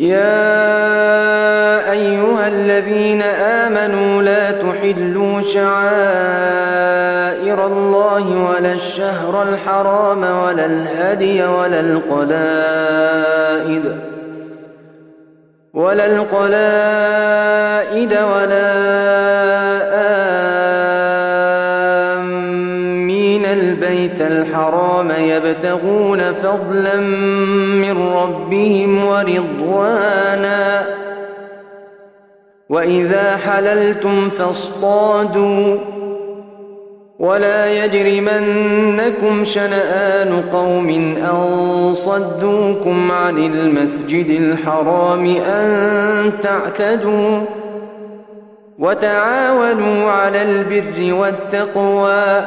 يا أيها الذين آمنوا لا تحلوا شعائر الله ولا الشهر الحرام ولا الهدي ولا القلائد ولا القلائد ولا الحرام يبتغون فضلا من ربهم ورضوانا. وإذا حللتم فاصطادوا. ولا يجرمنكم شنآن قوم أن صدوكم عن المسجد الحرام أن تعتدوا. وتعاونوا على البر والتقوى.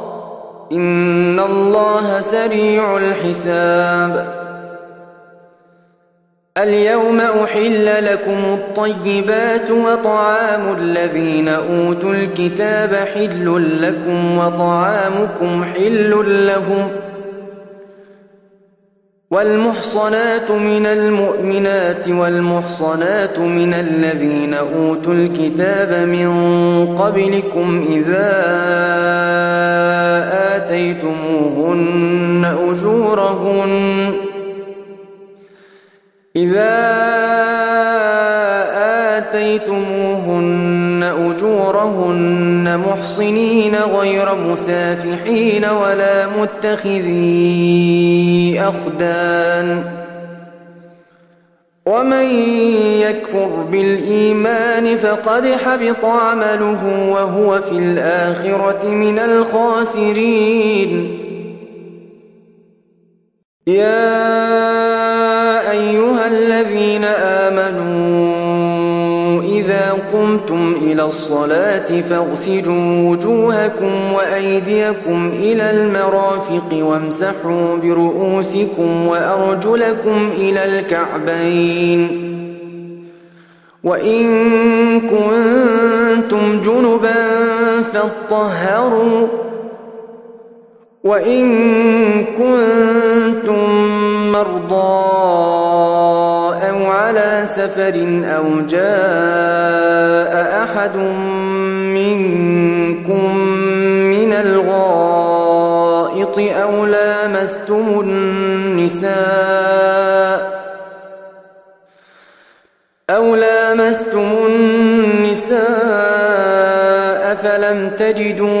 إن الله سريع الحساب اليوم أحل لكم الطيبات وطعام الذين أوتوا الكتاب حل لكم وطعامكم حل لهم ۖ والمحصنات من المؤمنات والمحصنات من الذين أوتوا الكتاب من قبلكم إذا آتيتموهن أجورهن إذا آتيتموهن أجورهن محصنين غير مسافحين ولا متخذي أخدان. ومن يكفر بالإيمان فقد حبط عمله وهو في الآخرة من الخاسرين. يا أيها الذين آمنوا إذا قمتم إلى الصلاة فاغسلوا وجوهكم وأيديكم إلى المرافق وامسحوا برؤوسكم وأرجلكم إلى الكعبين. وإن كنتم جنبا فاطهروا. وإن كنتم مرضى على سفر أو جاء أحد منكم من الغائط أو لامستم النساء أو لامستم النساء فلم تجدوا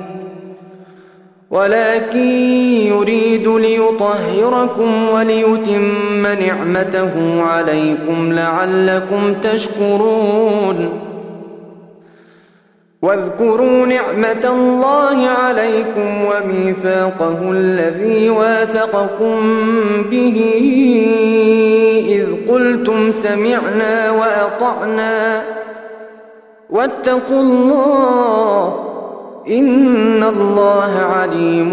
ولكن يريد ليطهركم وليتم نعمته عليكم لعلكم تشكرون. واذكروا نعمة الله عليكم وميثاقه الذي واثقكم به إذ قلتم سمعنا وأطعنا. واتقوا الله إن الله عليم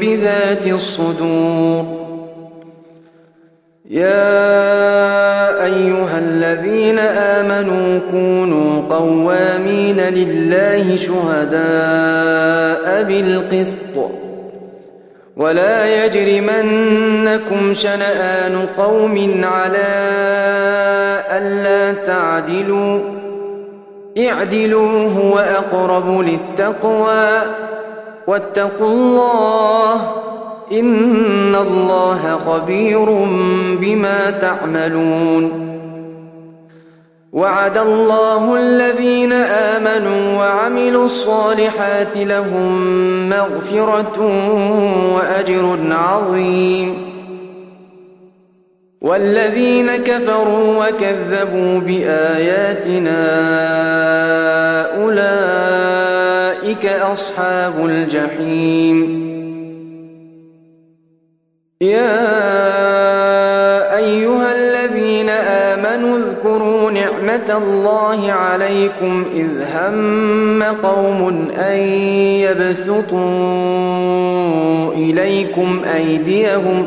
بذات الصدور يا أيها الذين آمنوا كونوا قوامين لله شهداء بالقسط ولا يجرمنكم شنآن قوم على ألا تعدلوا اعدلوا هو أقرب للتقوى واتقوا الله إن الله خبير بما تعملون وعد الله الذين آمنوا وعملوا الصالحات لهم مغفرة وأجر عظيم والذين كفروا وكذبوا بآياتنا أولئك أصحاب الجحيم. يا أيها الذين آمنوا اذكروا نعمة الله عليكم إذ هم قوم أن يبسطوا إليكم أيديهم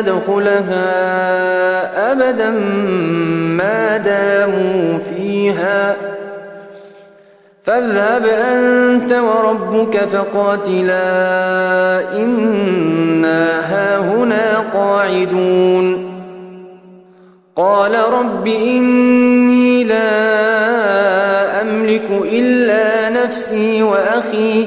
ندخلها أبدا ما داموا فيها. فاذهب أنت وربك فقاتلا إنا هاهنا قاعدون. قال رب إني لا أملك إلا نفسي وأخي.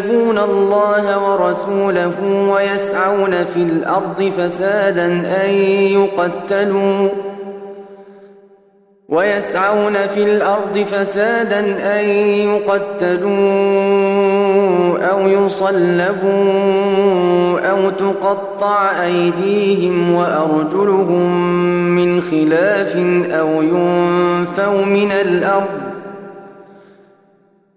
يحاربون الله ورسوله ويسعون في الأرض فسادا أن يقتلوا ويسعون في الأرض فسادا أن يقتلوا أو يصلبوا أو تقطع أيديهم وأرجلهم من خلاف أو ينفوا من الأرض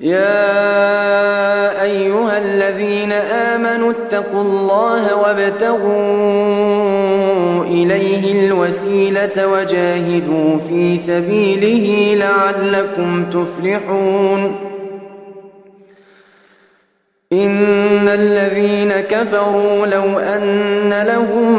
يا أيها الذين آمنوا اتقوا الله وابتغوا إليه الوسيلة وجاهدوا في سبيله لعلكم تفلحون. إن الذين كفروا لو أن لهم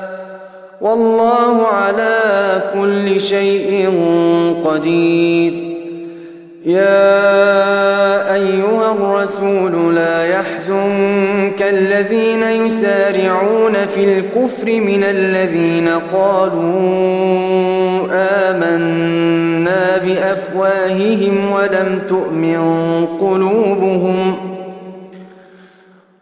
والله على كل شيء قدير. يا أيها الرسول لا يحزنك الذين يسارعون في الكفر من الذين قالوا آمنا بأفواههم ولم تؤمن قلوبهم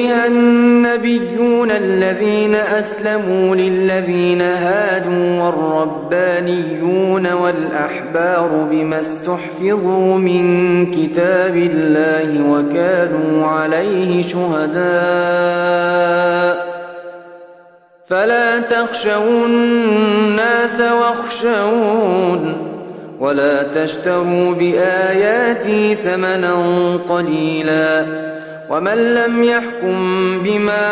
بها النبيون الذين أسلموا للذين هادوا والربانيون والأحبار بما استحفظوا من كتاب الله وكانوا عليه شهداء فلا تخشوا الناس واخشون ولا تشتروا بآياتي ثمنا قليلاً ومن لم يحكم بما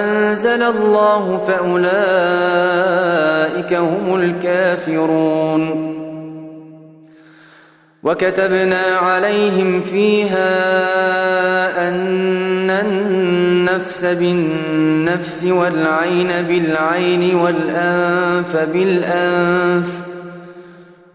أنزل الله فأولئك هم الكافرون. وكتبنا عليهم فيها أن النفس بالنفس والعين بالعين والأنف بالأنف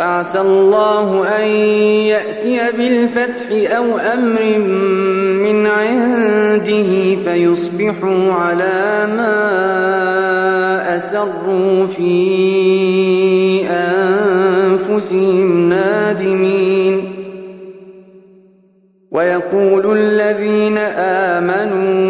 فعسى الله أن يأتي بالفتح أو أمر من عنده فيصبحوا على ما أسروا في أنفسهم نادمين. ويقول الذين آمنوا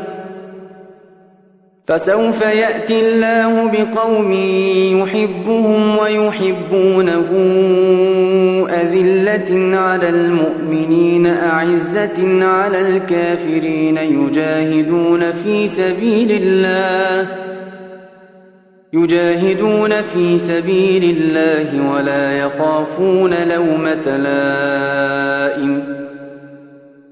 فسوف يأتي الله بقوم يحبهم ويحبونه أذلة على المؤمنين أعزة على الكافرين يجاهدون في سبيل الله يجاهدون في سبيل الله ولا يخافون لومة لائم.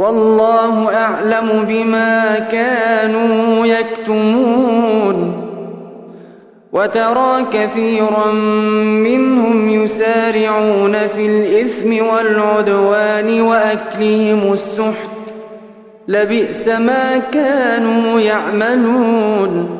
والله أعلم بما كانوا يكتمون وترى كثيرا منهم يسارعون في الإثم والعدوان وأكلهم السحت. لبئس ما كانوا يعملون.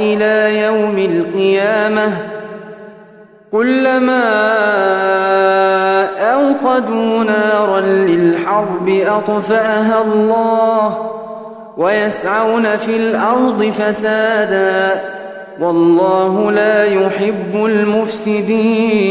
إلى يوم القيامة كلما أرادوا نارا للحرب أطفأها الله ويسعون في الأرض فسادا والله لا يحب المفسدين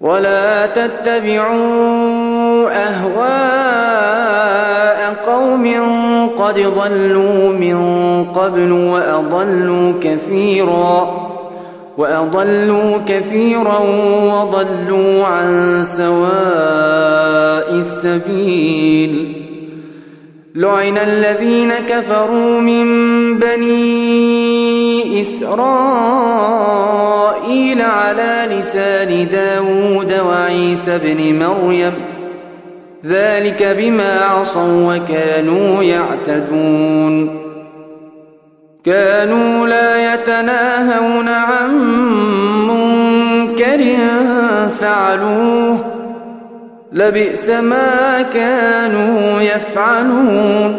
ولا تتبعوا أهواء قوم قد ضلوا من قبل وأضلوا كثيراً وأضلوا كثيرا وضلوا عن سواء السبيل لعن الذين كفروا من بني إسرائيل على لسان داود وعيسى بن مريم ذلك بما عصوا وكانوا يعتدون. كانوا لا يتناهون عن منكر فعلوه. لبئس ما كانوا يفعلون.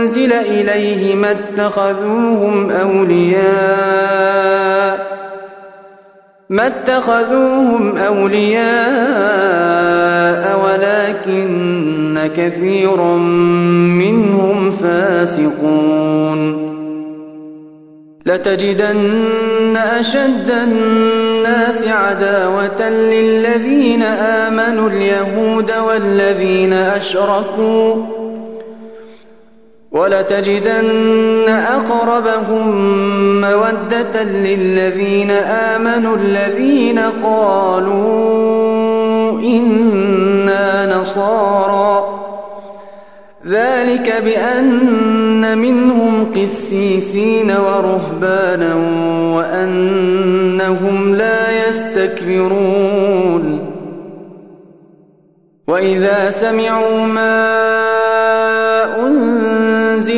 انزل إليه ما اتخذوهم أولياء ما اتخذوهم أولياء ولكن كثيرا منهم فاسقون. لتجدن أشد الناس عداوة للذين آمنوا اليهود والذين أشركوا ولتجدن أقربهم مودة للذين آمنوا الذين قالوا إنا نصارى. ذلك بأن منهم قسيسين ورهبانا وأنهم لا يستكبرون. وإذا سمعوا ما أنزل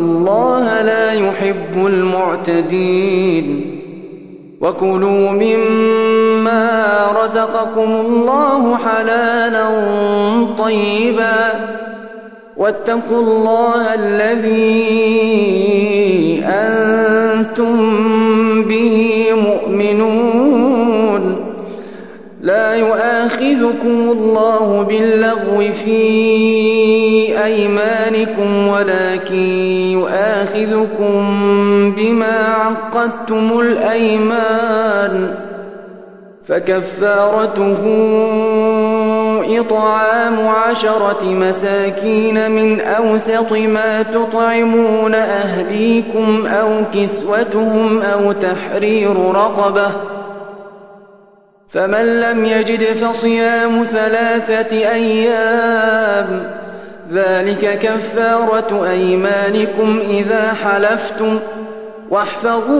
الله لا يحب المعتدين. وكلوا مما رزقكم الله حلالا طيبا. واتقوا الله الذي أنتم به مؤمنون. لا يؤاخذ يؤاخذكم الله باللغو في أيمانكم ولكن يؤاخذكم بما عقدتم الأيمان فكفارته إطعام عشرة مساكين من أوسط ما تطعمون أهليكم أو كسوتهم أو تحرير رقبة فمن لم يجد فصيام ثلاثة أيام ذلك كفارة أيمانكم إذا حلفتم واحفظوا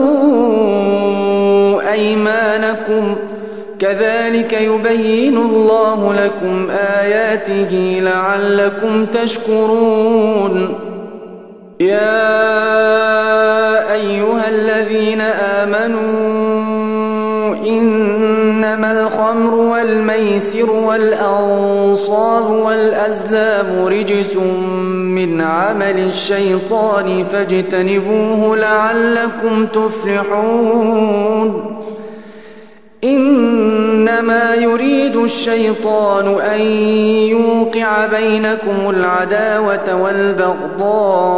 أيمانكم ۖ. كذلك يبين الله لكم آياته لعلكم تشكرون. يا أيها الذين آمنوا إنما الخمر والأنصاب والأزلام رجس من عمل الشيطان فاجتنبوه لعلكم تفلحون. إنما يريد الشيطان أن يوقع بينكم العداوة والبغضاء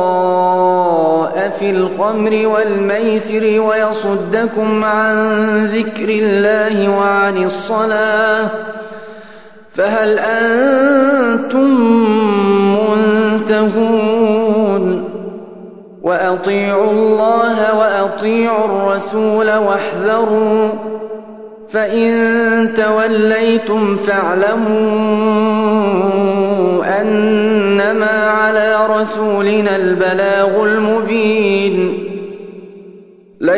في الخمر والميسر ويصدكم عن ذكر الله وعن الصلاة. فهل أنتم منتهون؟ وأطيعوا الله وأطيعوا الرسول واحذروا فإن توليتم فاعلموا أنما على رسولنا البلاغ المبين.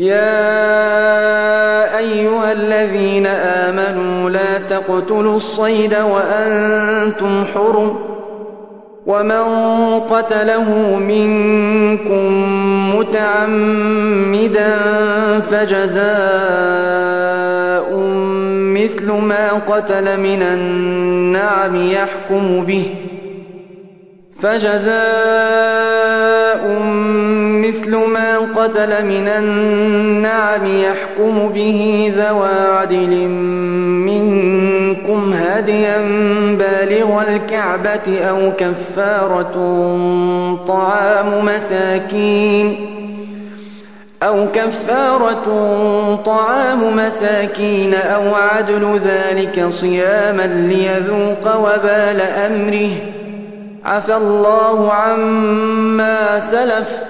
يا أيها الذين آمنوا لا تقتلوا الصيد وأنتم حرم ومن قتله منكم متعمدا فجزاء مثل ما قتل من النعم يحكم به فجزاء مثل ما قتل من النعم يحكم به ذوى عدل منكم هديا بالغ الكعبة أو كفارة طعام مساكين أو كفارة طعام مساكين أو عدل ذلك صياما ليذوق وبال أمره. عفى الله عما سلف.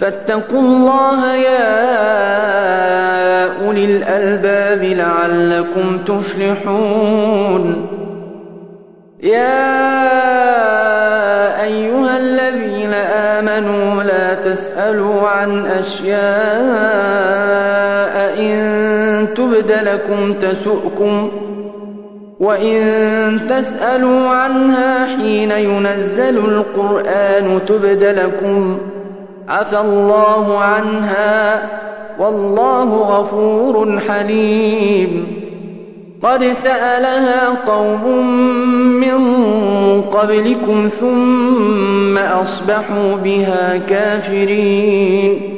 فاتقوا الله يا أولي الألباب لعلكم تفلحون. يا أيها الذين آمنوا لا تسألوا عن أشياء إن تبد لكم تسؤكم وإن تسألوا عنها حين ينزل القرآن تبد لكم عفى الله عنها والله غفور حليم. قد سألها قوم من قبلكم ثم أصبحوا بها كافرين.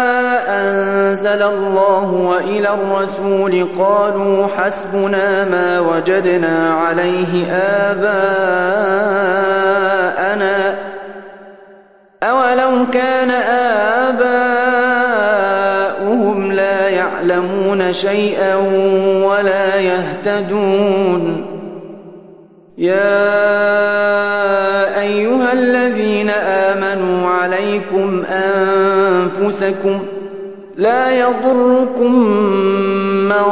أنزل الله وإلى الرسول قالوا حسبنا ما وجدنا عليه آباءنا أولو كان آباؤهم لا يعلمون شيئا ولا يهتدون يا أيها الذين آمنوا عليكم أنفسكم لا يضركم من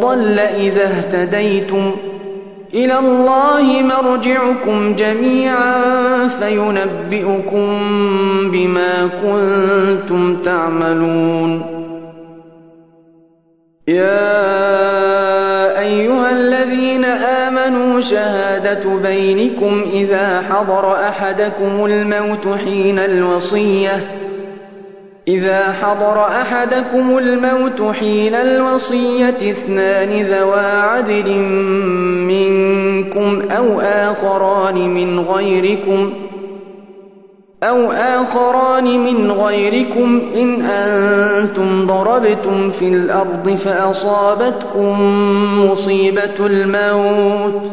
ضل إذا اهتديتم. إلى الله مرجعكم جميعا فينبئكم بما كنتم تعملون. يا أيها الذين آمنوا شهادة بينكم إذا حضر أحدكم الموت حين الوصية. إذا حضر أحدكم الموت حين الوصية اثنان ذوى عدل منكم أو آخران من غيركم أو آخران من غيركم إن أنتم ضربتم في الأرض فأصابتكم مصيبة الموت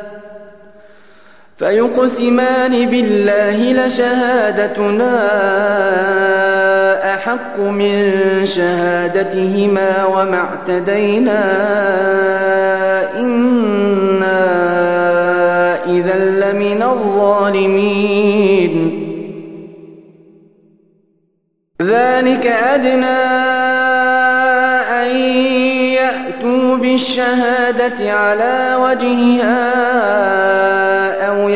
فيقسمان بالله لشهادتنا أحق من شهادتهما وما اعتدينا. إنا إذا لمن الظالمين. ذلك أدنى أن يأتوا بالشهادة على وجهها.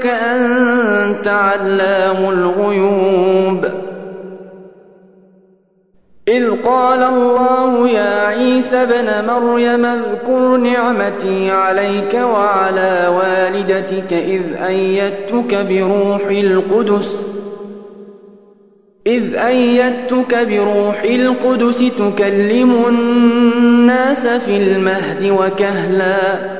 إنك أنت علام الغيوب. إذ قال الله يا عيسى بن مريم اذكر نعمتي عليك وعلى والدتك إذ أيدتك بروح القدس إذ أيدتك بروح القدس تكلم الناس في المهد وكهلا.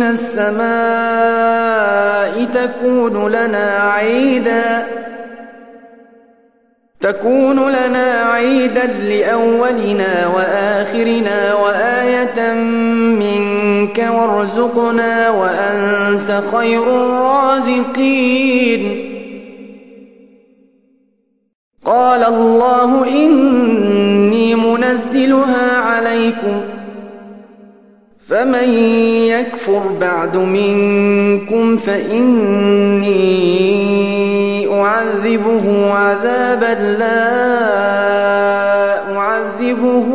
من السماء تكون لنا عيدا تكون لنا عيدا لأولنا وآخرنا وآية منك وارزقنا وأنت خير الرازقين. قال الله إني منزلها عليكم فمن يكفر بعد منكم فإني أعذبه عذابا لا أعذبه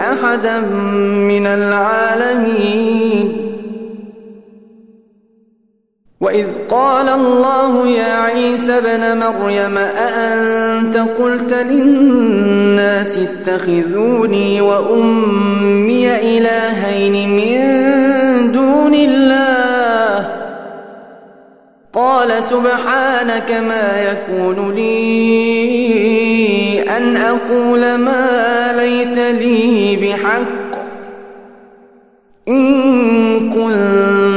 أحدا من العالمين وإذ قال الله يا عيسى بن مريم أأنت قلت للناس اتخذوني وأمي إلهين من دون الله قال سبحانك ما يكون لي أن أقول ما ليس لي بحق إن كنت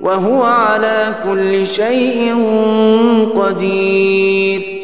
وهو على كل شيء قدير.